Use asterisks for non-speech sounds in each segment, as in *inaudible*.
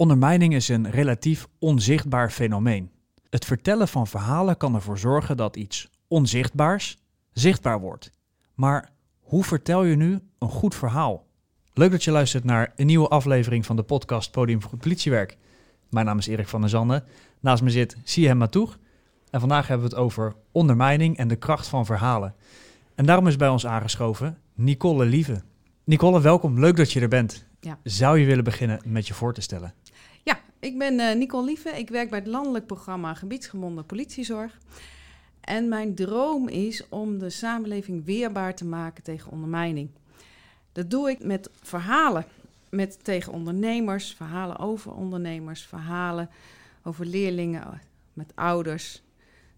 Ondermijning is een relatief onzichtbaar fenomeen. Het vertellen van verhalen kan ervoor zorgen dat iets onzichtbaars zichtbaar wordt. Maar hoe vertel je nu een goed verhaal? Leuk dat je luistert naar een nieuwe aflevering van de podcast Podium voor Politiewerk. Mijn naam is Erik van der Zanden. Naast me zit Siem Matoeg. En vandaag hebben we het over ondermijning en de kracht van verhalen. En daarom is bij ons aangeschoven Nicole Lieve. Nicole, welkom. Leuk dat je er bent. Ja. Zou je willen beginnen met je voor te stellen? Ik ben uh, Nicole Lieve. Ik werk bij het landelijk programma Gebiedsgebonden Politiezorg. En mijn droom is om de samenleving weerbaar te maken tegen ondermijning. Dat doe ik met verhalen. Met tegen ondernemers, verhalen over ondernemers, verhalen over leerlingen, met ouders,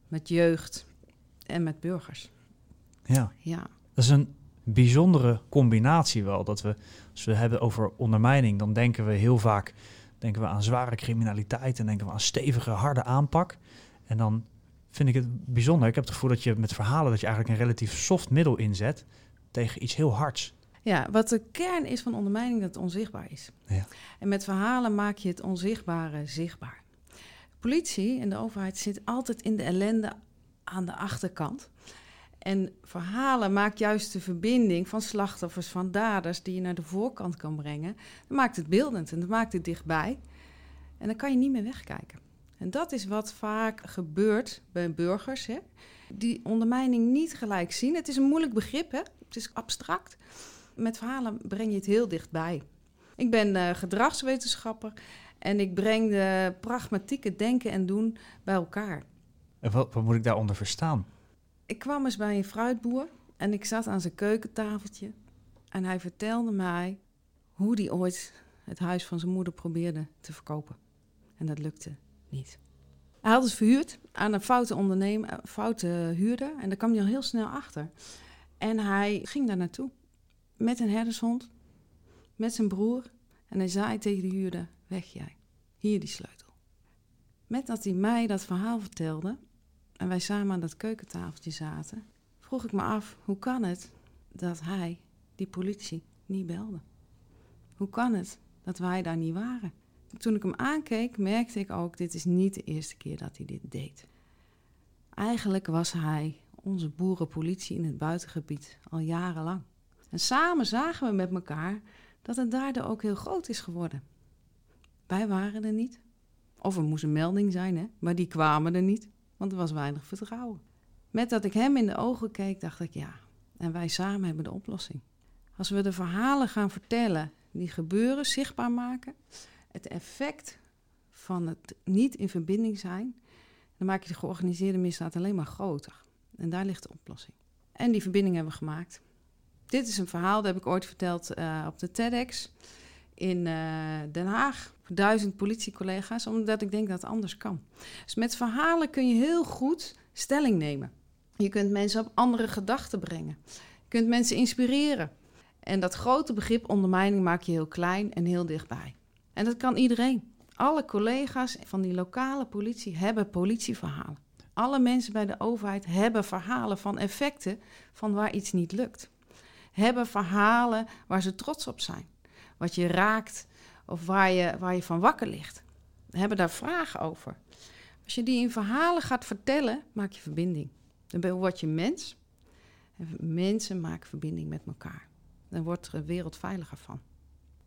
met jeugd en met burgers. Ja. Ja. Dat is een bijzondere combinatie wel. Dat we, als we hebben over ondermijning, dan denken we heel vaak denken we aan zware criminaliteit en denken we aan stevige, harde aanpak. En dan vind ik het bijzonder. Ik heb het gevoel dat je met verhalen dat je eigenlijk een relatief soft middel inzet tegen iets heel hards. Ja, wat de kern is van ondermijning, dat het onzichtbaar is. Ja. En met verhalen maak je het onzichtbare zichtbaar. Politie en de overheid zit altijd in de ellende aan de achterkant. En verhalen maakt juist de verbinding van slachtoffers, van daders, die je naar de voorkant kan brengen. Dat maakt het beeldend en dat maakt het dichtbij. En dan kan je niet meer wegkijken. En dat is wat vaak gebeurt bij burgers, hè, die ondermijning niet gelijk zien. Het is een moeilijk begrip, hè? het is abstract. Met verhalen breng je het heel dichtbij. Ik ben uh, gedragswetenschapper en ik breng de pragmatieke denken en doen bij elkaar. En wat, wat moet ik daaronder verstaan? Ik kwam eens bij een fruitboer en ik zat aan zijn keukentafeltje. En hij vertelde mij hoe hij ooit het huis van zijn moeder probeerde te verkopen. En dat lukte niet. Hij had het verhuurd aan een foute ondernemer, foute huurder. En daar kwam hij al heel snel achter. En hij ging daar naartoe met een herdershond, met zijn broer. En hij zei tegen de huurder, weg jij, hier die sleutel. Met dat hij mij dat verhaal vertelde, en wij samen aan dat keukentafeltje zaten, vroeg ik me af, hoe kan het dat hij die politie niet belde? Hoe kan het dat wij daar niet waren? Toen ik hem aankeek, merkte ik ook, dit is niet de eerste keer dat hij dit deed. Eigenlijk was hij onze boerenpolitie in het buitengebied al jarenlang. En samen zagen we met elkaar dat het daardoor ook heel groot is geworden. Wij waren er niet. Of er moest een melding zijn, hè? maar die kwamen er niet want er was weinig vertrouwen. Met dat ik hem in de ogen keek, dacht ik ja, en wij samen hebben de oplossing. Als we de verhalen gaan vertellen die gebeuren, zichtbaar maken, het effect van het niet in verbinding zijn, dan maak je de georganiseerde misdaad alleen maar groter. En daar ligt de oplossing. En die verbinding hebben we gemaakt. Dit is een verhaal, dat heb ik ooit verteld uh, op de TEDx in uh, Den Haag duizend politiecollega's, omdat ik denk dat het anders kan. Dus met verhalen kun je heel goed stelling nemen. Je kunt mensen op andere gedachten brengen. Je kunt mensen inspireren. En dat grote begrip ondermijning maak je heel klein en heel dichtbij. En dat kan iedereen. Alle collega's van die lokale politie hebben politieverhalen. Alle mensen bij de overheid hebben verhalen van effecten van waar iets niet lukt. Hebben verhalen waar ze trots op zijn wat je raakt of waar je, waar je van wakker ligt. We hebben daar vragen over. Als je die in verhalen gaat vertellen, maak je verbinding. Dan word je mens. En mensen maken verbinding met elkaar. Dan wordt er een wereld veiliger van.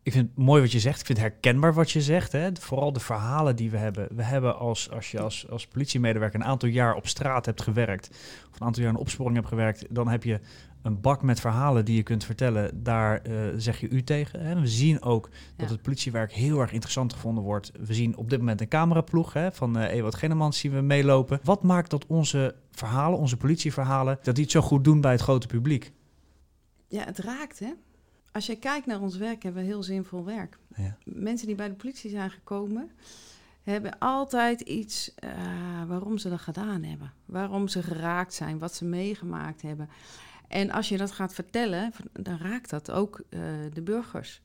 Ik vind het mooi wat je zegt. Ik vind het herkenbaar wat je zegt. Hè? Vooral de verhalen die we hebben. We hebben als, als je als, als politiemedewerker een aantal jaar op straat hebt gewerkt. Of een aantal jaar in opsporing hebt gewerkt. Dan heb je een bak met verhalen die je kunt vertellen, daar uh, zeg je u tegen. Hè? We zien ook dat het politiewerk heel erg interessant gevonden wordt. We zien op dit moment een cameraploeg hè, van uh, Ewout Genemans zien we meelopen. Wat maakt dat onze verhalen, onze politieverhalen, dat die het zo goed doen bij het grote publiek? Ja, het raakt hè. Als je kijkt naar ons werk, hebben we heel zinvol werk. Ja. Mensen die bij de politie zijn gekomen, hebben altijd iets uh, waarom ze dat gedaan hebben. Waarom ze geraakt zijn, wat ze meegemaakt hebben. En als je dat gaat vertellen, dan raakt dat ook uh, de burgers.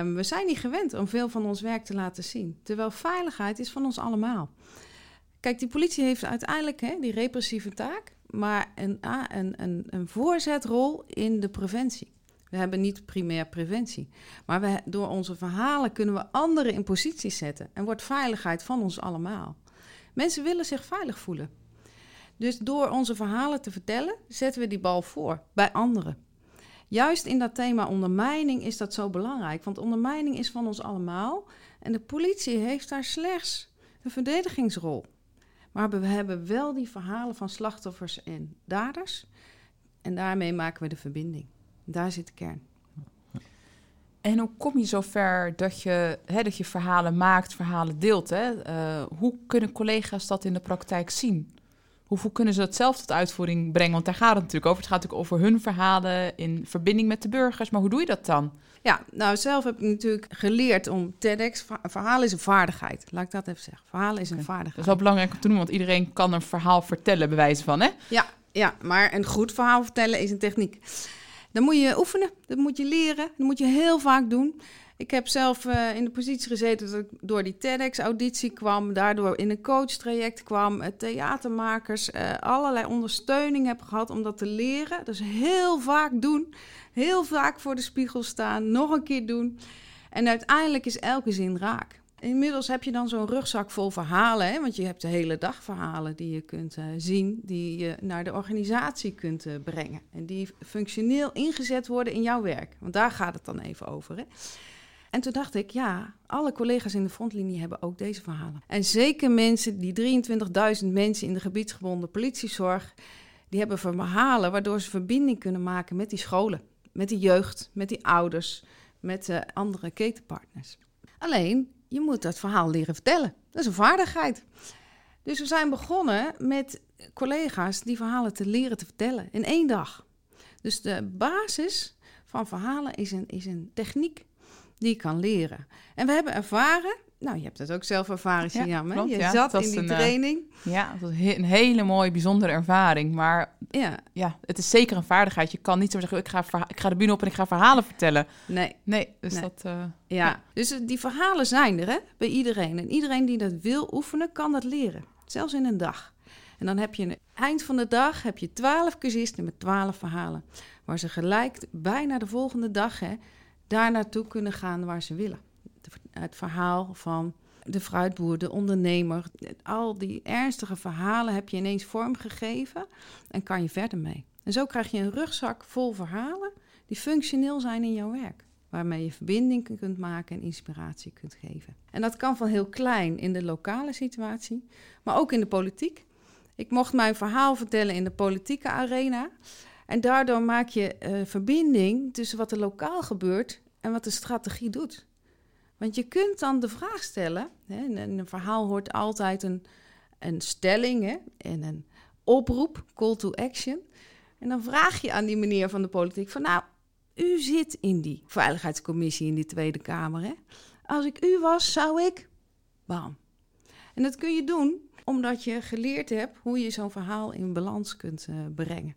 Um, we zijn niet gewend om veel van ons werk te laten zien. Terwijl veiligheid is van ons allemaal. Kijk, die politie heeft uiteindelijk hè, die repressieve taak, maar een, een, een, een voorzetrol in de preventie. We hebben niet primair preventie. Maar we, door onze verhalen kunnen we anderen in positie zetten. En wordt veiligheid van ons allemaal. Mensen willen zich veilig voelen. Dus door onze verhalen te vertellen, zetten we die bal voor bij anderen. Juist in dat thema ondermijning is dat zo belangrijk. Want ondermijning is van ons allemaal. En de politie heeft daar slechts een verdedigingsrol. Maar we hebben wel die verhalen van slachtoffers en daders. En daarmee maken we de verbinding. Daar zit de kern. En hoe kom je zover dat je, hè, dat je verhalen maakt, verhalen deelt? Hè? Uh, hoe kunnen collega's dat in de praktijk zien? Hoe kunnen ze dat zelf tot uitvoering brengen? Want daar gaat het natuurlijk over. Het gaat natuurlijk over hun verhalen in verbinding met de burgers. Maar hoe doe je dat dan? Ja, nou zelf heb ik natuurlijk geleerd om TEDx... Verhaal is een vaardigheid. Laat ik dat even zeggen. Verhalen is een vaardigheid. Dat is wel belangrijk om te doen, want iedereen kan een verhaal vertellen, bij wijze van, hè? Ja, ja, maar een goed verhaal vertellen is een techniek. Dan moet je oefenen, dat moet je leren, dat moet je heel vaak doen. Ik heb zelf uh, in de positie gezeten dat ik door die TEDx-auditie kwam, daardoor in een coachtraject kwam, uh, theatermakers, uh, allerlei ondersteuning heb gehad om dat te leren. Dus heel vaak doen, heel vaak voor de spiegel staan, nog een keer doen. En uiteindelijk is elke zin raak. Inmiddels heb je dan zo'n rugzak vol verhalen, hè? want je hebt de hele dag verhalen die je kunt uh, zien, die je naar de organisatie kunt uh, brengen. En die functioneel ingezet worden in jouw werk. Want daar gaat het dan even over. Hè? En toen dacht ik, ja, alle collega's in de frontlinie hebben ook deze verhalen. En zeker mensen, die 23.000 mensen in de gebiedsgebonden politiezorg, die hebben verhalen waardoor ze verbinding kunnen maken met die scholen, met die jeugd, met die ouders, met uh, andere ketenpartners. Alleen, je moet dat verhaal leren vertellen. Dat is een vaardigheid. Dus we zijn begonnen met collega's die verhalen te leren te vertellen in één dag. Dus de basis van verhalen is een, is een techniek die je kan leren. En we hebben ervaren nou, je hebt dat ook zelf ervaren, Siam. Ja, je zat in die een, eh, training. ja, het was een hele mooie, bijzondere ervaring. Maar ja. ja, het is zeker een vaardigheid. Je kan niet zo zeggen, ik ga, ik ga de bühne op en ik ga verhalen vertellen. Nee. Nee, dus dat... Uh, ja. ja, dus eh, die verhalen zijn er, hè, bij iedereen. En iedereen die dat wil oefenen, kan dat leren. Zelfs in een dag. En dan heb je aan het eind van de dag heb je twaalf cursisten met twaalf verhalen. Waar ze gelijk bijna de volgende dag hè, daar naartoe kunnen gaan waar ze willen het verhaal van de fruitboer, de ondernemer. Al die ernstige verhalen heb je ineens vormgegeven en kan je verder mee. En zo krijg je een rugzak vol verhalen die functioneel zijn in jouw werk. Waarmee je verbinding kunt maken en inspiratie kunt geven. En dat kan van heel klein in de lokale situatie, maar ook in de politiek. Ik mocht mijn verhaal vertellen in de politieke arena. En daardoor maak je uh, verbinding tussen wat er lokaal gebeurt en wat de strategie doet. Want je kunt dan de vraag stellen, hè, een verhaal hoort altijd een, een stelling hè, en een oproep, call to action. En dan vraag je aan die meneer van de politiek van nou, u zit in die veiligheidscommissie in die Tweede Kamer. Hè? Als ik u was, zou ik. Bam. En dat kun je doen omdat je geleerd hebt hoe je zo'n verhaal in balans kunt uh, brengen.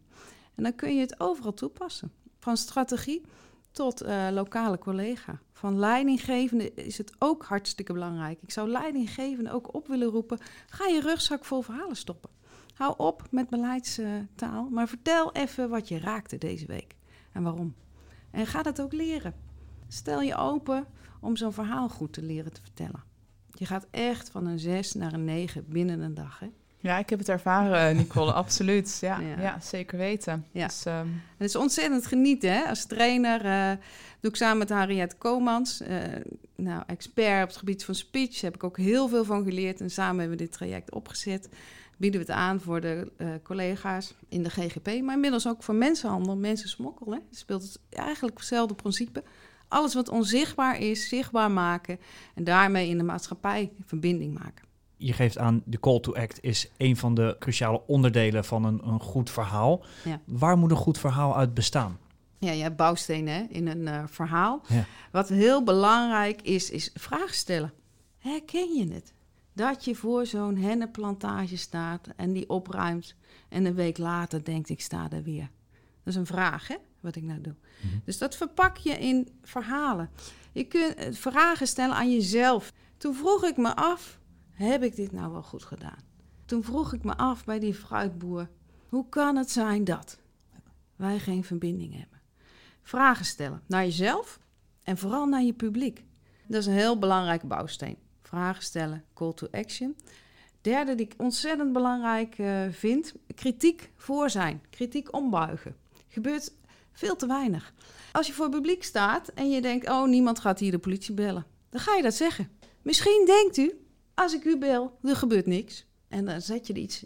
En dan kun je het overal toepassen. Van strategie tot uh, lokale collega. Van leidinggevende is het ook hartstikke belangrijk. Ik zou leidinggevende ook op willen roepen: ga je rugzak vol verhalen stoppen. Hou op met beleidstaal, maar vertel even wat je raakte deze week en waarom. En ga dat ook leren. Stel je open om zo'n verhaal goed te leren te vertellen. Je gaat echt van een 6 naar een 9 binnen een dag. Hè? Ja, ik heb het ervaren, Nicole, *laughs* absoluut. Ja, ja, zeker weten. Ja. Dus, um... Het is ontzettend genieten. Hè? Als trainer uh, doe ik samen met Harriet Komans, uh, nou, expert op het gebied van speech. Daar heb ik ook heel veel van geleerd. En samen hebben we dit traject opgezet. Bieden we het aan voor de uh, collega's in de GGP, maar inmiddels ook voor mensenhandel, mensensmokkel. Hè? Het speelt het eigenlijk hetzelfde principe. Alles wat onzichtbaar is, zichtbaar maken en daarmee in de maatschappij verbinding maken je geeft aan, de call to act is een van de cruciale onderdelen van een, een goed verhaal. Ja. Waar moet een goed verhaal uit bestaan? Ja, je hebt bouwstenen hè, in een uh, verhaal. Ja. Wat heel belangrijk is, is vragen stellen. Herken je het? Dat je voor zo'n hennenplantage staat en die opruimt... en een week later denkt, ik sta er weer. Dat is een vraag, hè, wat ik nou doe. Mm -hmm. Dus dat verpak je in verhalen. Je kunt eh, vragen stellen aan jezelf. Toen vroeg ik me af, heb ik dit nou wel goed gedaan? Toen vroeg ik me af bij die fruitboer, hoe kan het zijn dat wij geen verbinding hebben? Vragen stellen naar jezelf en vooral naar je publiek. Dat is een heel belangrijke bouwsteen. Vragen stellen, call to action. Derde die ik ontzettend belangrijk uh, vind, kritiek voor zijn, kritiek ombuigen. Gebeurt veel te weinig. Als je voor het publiek staat en je denkt, oh niemand gaat hier de politie bellen, dan ga je dat zeggen. Misschien denkt u, als ik u bel, er gebeurt niks. En dan zet je er iets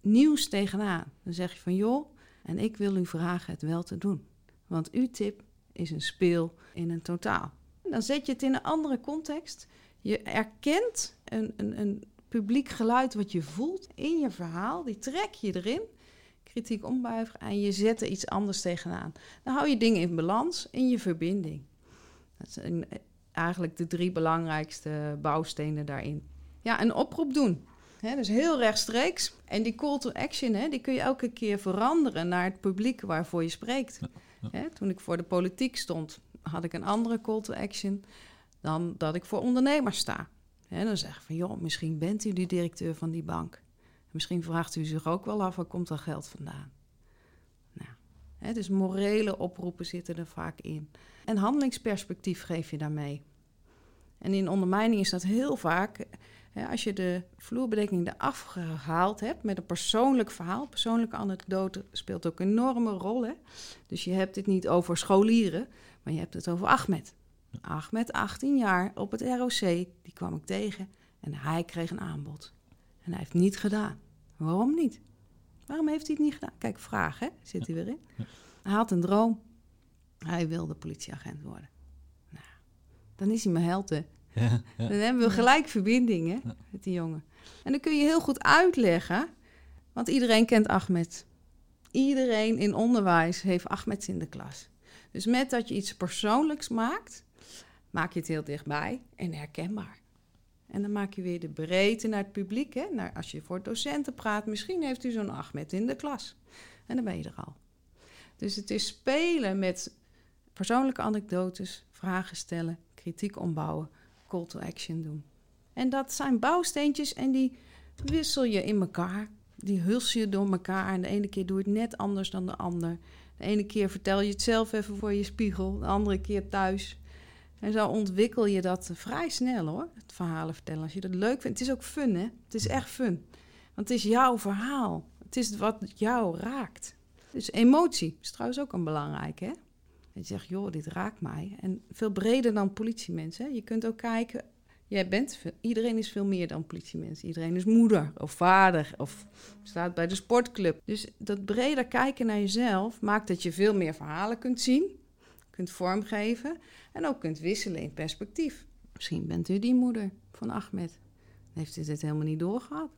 nieuws tegenaan. Dan zeg je van, joh, en ik wil u vragen het wel te doen. Want uw tip is een speel in een totaal. Dan zet je het in een andere context. Je erkent een, een, een publiek geluid wat je voelt in je verhaal. Die trek je erin. Kritiek ombuigen en je zet er iets anders tegenaan. Dan hou je dingen in balans in je verbinding. Dat zijn eigenlijk de drie belangrijkste bouwstenen daarin. Ja, een oproep doen. He, dus heel rechtstreeks. En die call to action, he, die kun je elke keer veranderen naar het publiek waarvoor je spreekt. toen ik voor de politiek stond, had ik een andere call to action dan dat ik voor ondernemers sta. dan zeg ik van, joh, misschien bent u de directeur van die bank. Misschien vraagt u zich ook wel af, waar komt dat geld vandaan? Nou, dus morele oproepen zitten er vaak in. En handelingsperspectief geef je daarmee. En in ondermijning is dat heel vaak als je de vloerbedekking eraf gehaald hebt met een persoonlijk verhaal, persoonlijke anekdote speelt ook een enorme rol. Hè? Dus je hebt het niet over scholieren, maar je hebt het over Ahmed. Ahmed, 18 jaar, op het ROC, die kwam ik tegen en hij kreeg een aanbod. En hij heeft niet gedaan. Waarom niet? Waarom heeft hij het niet gedaan? Kijk, vraag, hè? Zit hij weer in? Hij had een droom. Hij wilde politieagent worden. Nou, dan is hij mijn held, hè? Ja, Dan hebben we gelijk verbindingen met die jongen. En dan kun je heel goed uitleggen, want iedereen kent Ahmed. Iedereen in onderwijs heeft Ahmed in de klas. Dus met dat je iets persoonlijks maakt, maak je het heel dichtbij en herkenbaar. En dan maak je weer de breedte naar het publiek. Hè? Naar, als je voor docenten praat, misschien heeft u zo'n Ahmed in de klas. En dan ben je er al. Dus het is spelen met persoonlijke anekdotes, vragen stellen, kritiek ombouwen call to action doen. En dat zijn bouwsteentjes en die wissel je in elkaar. Die huls je door elkaar. En de ene keer doe je het net anders dan de ander. De ene keer vertel je het zelf even voor je spiegel. De andere keer thuis. En zo ontwikkel je dat vrij snel hoor. Het verhalen vertellen. Als je dat leuk vindt. Het is ook fun hè. Het is echt fun. Want het is jouw verhaal. Het is wat jou raakt. Dus emotie is trouwens ook een belangrijke hè. En je zegt, joh, dit raakt mij. En veel breder dan politiemensen. Je kunt ook kijken, jij bent, iedereen is veel meer dan politiemensen. Iedereen is moeder of vader of staat bij de sportclub. Dus dat breder kijken naar jezelf maakt dat je veel meer verhalen kunt zien, kunt vormgeven en ook kunt wisselen in perspectief. Misschien bent u die moeder van Ahmed. Heeft u dit helemaal niet doorgehad?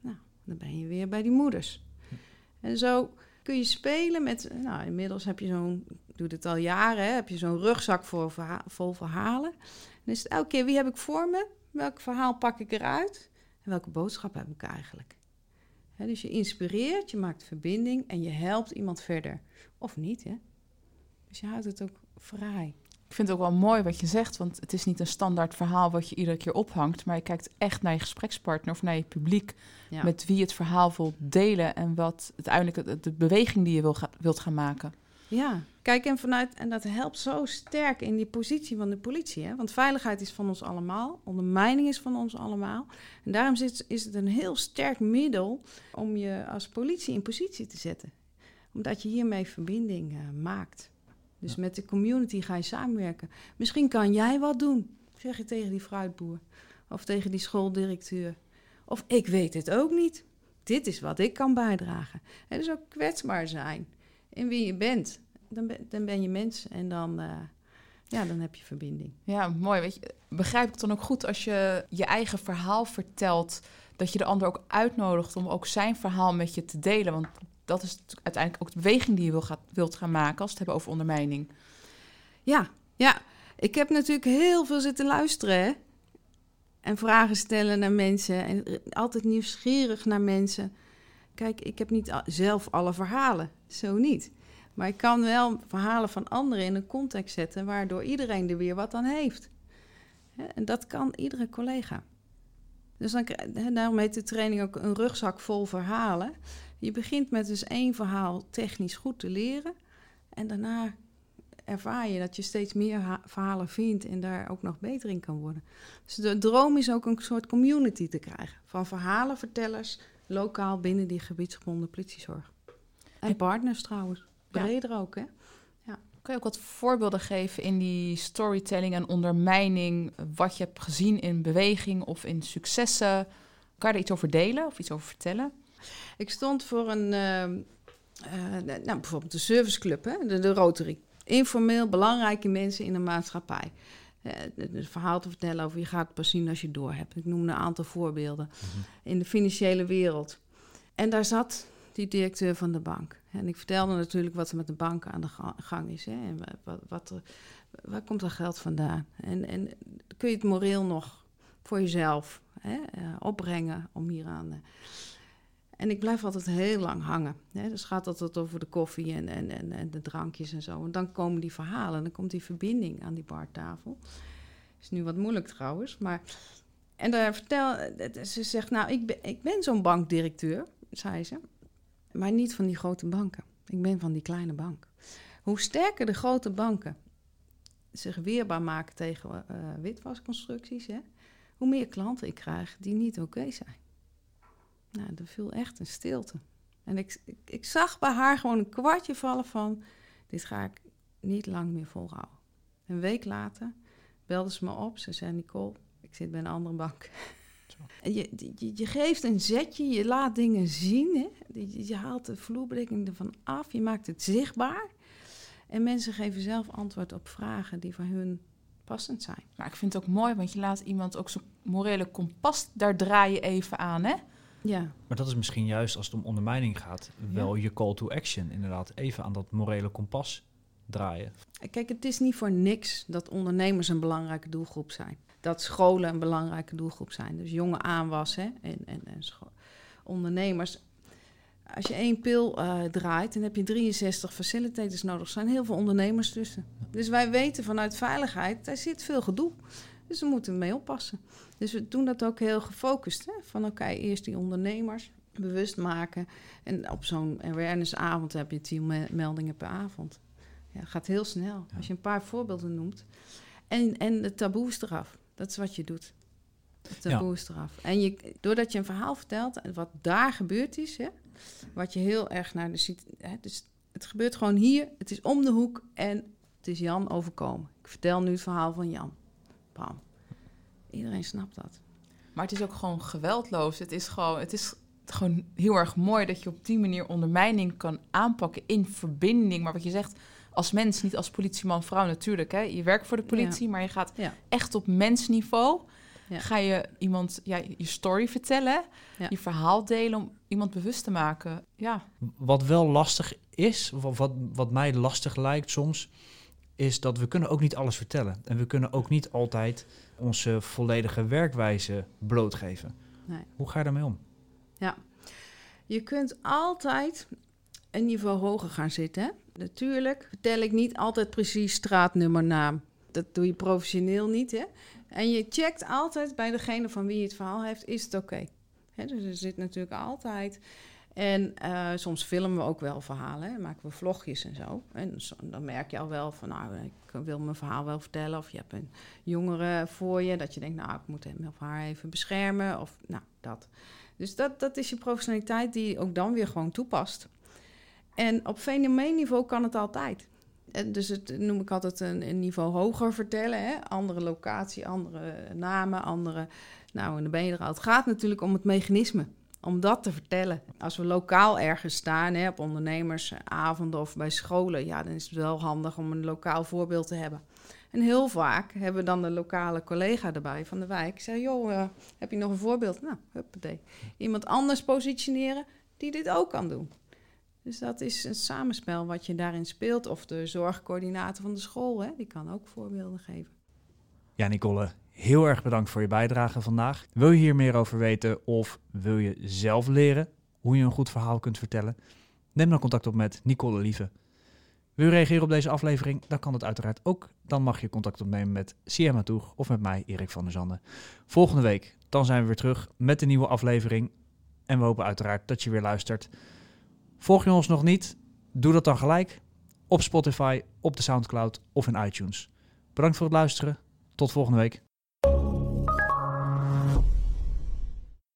Nou, dan ben je weer bij die moeders. En zo kun je spelen met, nou, inmiddels heb je zo'n doe dit al jaren, hè, heb je zo'n rugzak voor vol verhalen. En is het elke keer, wie heb ik voor me? Welk verhaal pak ik eruit? En welke boodschap heb ik eigenlijk? dus je inspireert, je maakt verbinding en je helpt iemand verder. Of niet, hè? Dus je houdt het ook vrij. Ik vind het ook wel mooi wat je zegt, want het is niet een standaard verhaal wat je iedere keer ophangt, maar je kijkt echt naar je gesprekspartner of naar je publiek, met wie het verhaal wilt delen en wat uiteindelijk de beweging die je wil wilt gaan maken. Ja, kijk, en vanuit, en dat helpt zo sterk in die positie van de politie. Hè? Want veiligheid is van ons allemaal, ondermijning is van ons allemaal. En daarom is, is het een heel sterk middel om je als politie in positie te zetten. Omdat je hiermee verbinding uh, maakt. Dus met de community ga je samenwerken. Misschien kan jij wat doen, zeg je tegen die fruitboer. Of tegen die schooldirecteur. Of ik weet het ook niet. Dit is wat ik kan bijdragen. En dus ook kwetsbaar zijn in wie je bent. Dan ben, dan ben je mens en dan, uh, ja, dan heb je verbinding. Ja, mooi. Weet je, begrijp ik dan ook goed als je je eigen verhaal vertelt, dat je de ander ook uitnodigt om ook zijn verhaal met je te delen? Want dat is uiteindelijk ook de beweging die je wil gaat, wilt gaan maken als we het hebben over ondermijning. Ja, ja. Ik heb natuurlijk heel veel zitten luisteren hè? en vragen stellen naar mensen en altijd nieuwsgierig naar mensen. Kijk, ik heb niet zelf alle verhalen, zo niet. Maar ik kan wel verhalen van anderen in een context zetten, waardoor iedereen er weer wat aan heeft. En dat kan iedere collega. Dus dan, daarom heet de training ook een rugzak vol verhalen. Je begint met dus één verhaal technisch goed te leren. En daarna ervaar je dat je steeds meer ha- verhalen vindt en daar ook nog beter in kan worden. Dus de droom is ook een soort community te krijgen van verhalenvertellers lokaal binnen die gebiedsgebonden politiezorg. En- partners trouwens, Ja. breder ook hè. Kun je ook wat voorbeelden geven in die storytelling en ondermijning, wat je hebt gezien in beweging of in successen? Kan je er iets over delen of iets over vertellen? Ik stond voor een, ehm, eh, nou, bijvoorbeeld de serviceclub, hè, de, de Rotary. Informeel belangrijke mensen in de maatschappij. Eh, het verhaal te vertellen over je gaat het pas zien als je het door hebt. Ik noemde een aantal voorbeelden. In de financiële wereld. En daar zat die directeur van de bank. En ik vertelde natuurlijk wat er met de bank aan de ga- gang is. Hè, en wa- wat, wat waar komt dat geld vandaan? En, en kun je het moreel nog voor jezelf hè, eh, opbrengen om hieraan... eh, en ik blijf altijd heel lang hangen. Hè. Dus gaat altijd over de koffie en, en, en, en de drankjes en zo. En dan komen die verhalen, dan komt die verbinding aan die bartafel. Is nu wat moeilijk trouwens, maar... En daar vertel, ze zegt, nou, ik ben, ik ben zo'n bankdirecteur, zei ze. Maar niet van die grote banken. Ik ben van die kleine bank. Hoe sterker de grote banken zich weerbaar maken tegen eh, witwasconstructies... Hè, hoe meer klanten ik krijg die niet oké zijn. Nou, er viel echt een stilte. En ik, ik, ik zag bij haar gewoon een kwartje vallen van... dit ga ik niet lang meer volhouden. Een week later belde ze me op. Ze zei, Nicole, ik zit bij een andere bank. *laughs* Je, je geeft een zetje, je laat dingen zien. Hè? Je, je haalt de vloerbedekking ervan af, je maakt het zichtbaar. En mensen geven zelf antwoord op vragen die voor hun passend zijn. Maar ik vind het ook mooi, want je laat iemand ook zijn morele kompas, daar draai je even aan, hè? Ja, Maar dat is misschien juist als het om ondermijning gaat, wel je call to action. Inderdaad, even aan dat morele kompas draaien. Kijk, het is niet voor niks dat ondernemers een belangrijke doelgroep zijn. Dat scholen een belangrijke doelgroep zijn. Dus jonge aanwas hè, en, en, en ondernemers. Als je één pil eh, draait, dan heb je 63 facilitators nodig. Er zijn heel veel ondernemers tussen. Dus wij weten vanuit veiligheid, daar zit veel gedoe. Dus we moeten mee oppassen. Dus we doen dat ook heel gefocust. Hè? Van oké, eerst die ondernemers bewust maken. En op zo'n awarenessavond heb je tien me- meldingen per avond. Ja, het gaat heel snel. Als je een paar voorbeelden noemt. En, en de taboe is eraf. Dat is wat je doet. Het taboe is eraf. En je, doordat je een verhaal vertelt, en wat daar gebeurd is, hè, wat je heel erg naar de ziet. Hè, dus het gebeurt gewoon hier, het is om de hoek en het is Jan overkomen. Ik vertel nu het verhaal van Jan. Bam. Iedereen snapt dat. Maar het is ook gewoon geweldloos. Het is gewoon, het is gewoon heel erg mooi dat je op die manier ondermijning kan aanpakken in verbinding. Maar wat je zegt, als mens, niet als politieman, vrouw natuurlijk. Hè? Je werkt voor de politie, maar je gaat Ja. echt op mensniveau. Ja. Ga je iemand ja, je story vertellen, Ja. je verhaal delen om iemand bewust te maken. Ja, Wat wel lastig is, of wat, wat mij lastig lijkt soms, is dat we kunnen ook niet alles vertellen. En we kunnen ook niet altijd onze volledige werkwijze blootgeven. Nee. Hoe ga je daarmee om? Je kunt altijd een niveau hoger gaan zitten. Natuurlijk vertel ik niet altijd precies straatnummer, naam. Dat doe je professioneel niet. Hè? En je checkt altijd bij degene van wie je het verhaal heeft, is het oké? Hè, Dus er zit natuurlijk altijd... En eh, soms filmen we ook wel verhalen, hè? maken we vlogjes en zo. En dan merk je al wel van, nou, ik wil mijn verhaal wel vertellen. Of je hebt een jongere voor je, dat je denkt, nou, ik moet hem of haar even beschermen. Of nou, dat. Dus dat, dat is je professionaliteit die je ook dan weer gewoon toepast. En op fenomeenniveau kan het altijd. Dus het noem ik altijd een, een niveau hoger vertellen. Hè? Andere locatie, andere namen, andere... Nou, en dan ben je er al. Het gaat natuurlijk om het mechanisme. Om dat te vertellen. Als we lokaal ergens staan, hè, op ondernemersavonden of bij scholen... ja, dan is het wel handig om een lokaal voorbeeld te hebben. En heel vaak hebben we dan de lokale collega erbij van de wijk. Zeg, joh, eh, heb je nog een voorbeeld? Nou, huppatee. Iemand anders positioneren die dit ook kan doen. Dus dat is een samenspel wat je daarin speelt. Of de zorgcoördinator van de school, hè, die kan ook voorbeelden geven. Ja, Nicole, heel erg bedankt voor je bijdrage vandaag. Wil je hier meer over weten of wil je zelf leren hoe je een goed verhaal kunt vertellen? Neem dan contact op met Nicole Lieve. Wil je reageren op deze aflevering? Dan kan het uiteraard ook. Dan mag je contact opnemen met Siema Toeg of met mij, Erik van der Zanden. Volgende week, dan zijn we weer terug met een nieuwe aflevering. En we hopen uiteraard dat je weer luistert. Volg je ons nog niet? Doe dat dan gelijk. op Spotify, op de Soundcloud of in iTunes. Bedankt voor het luisteren. Tot volgende week.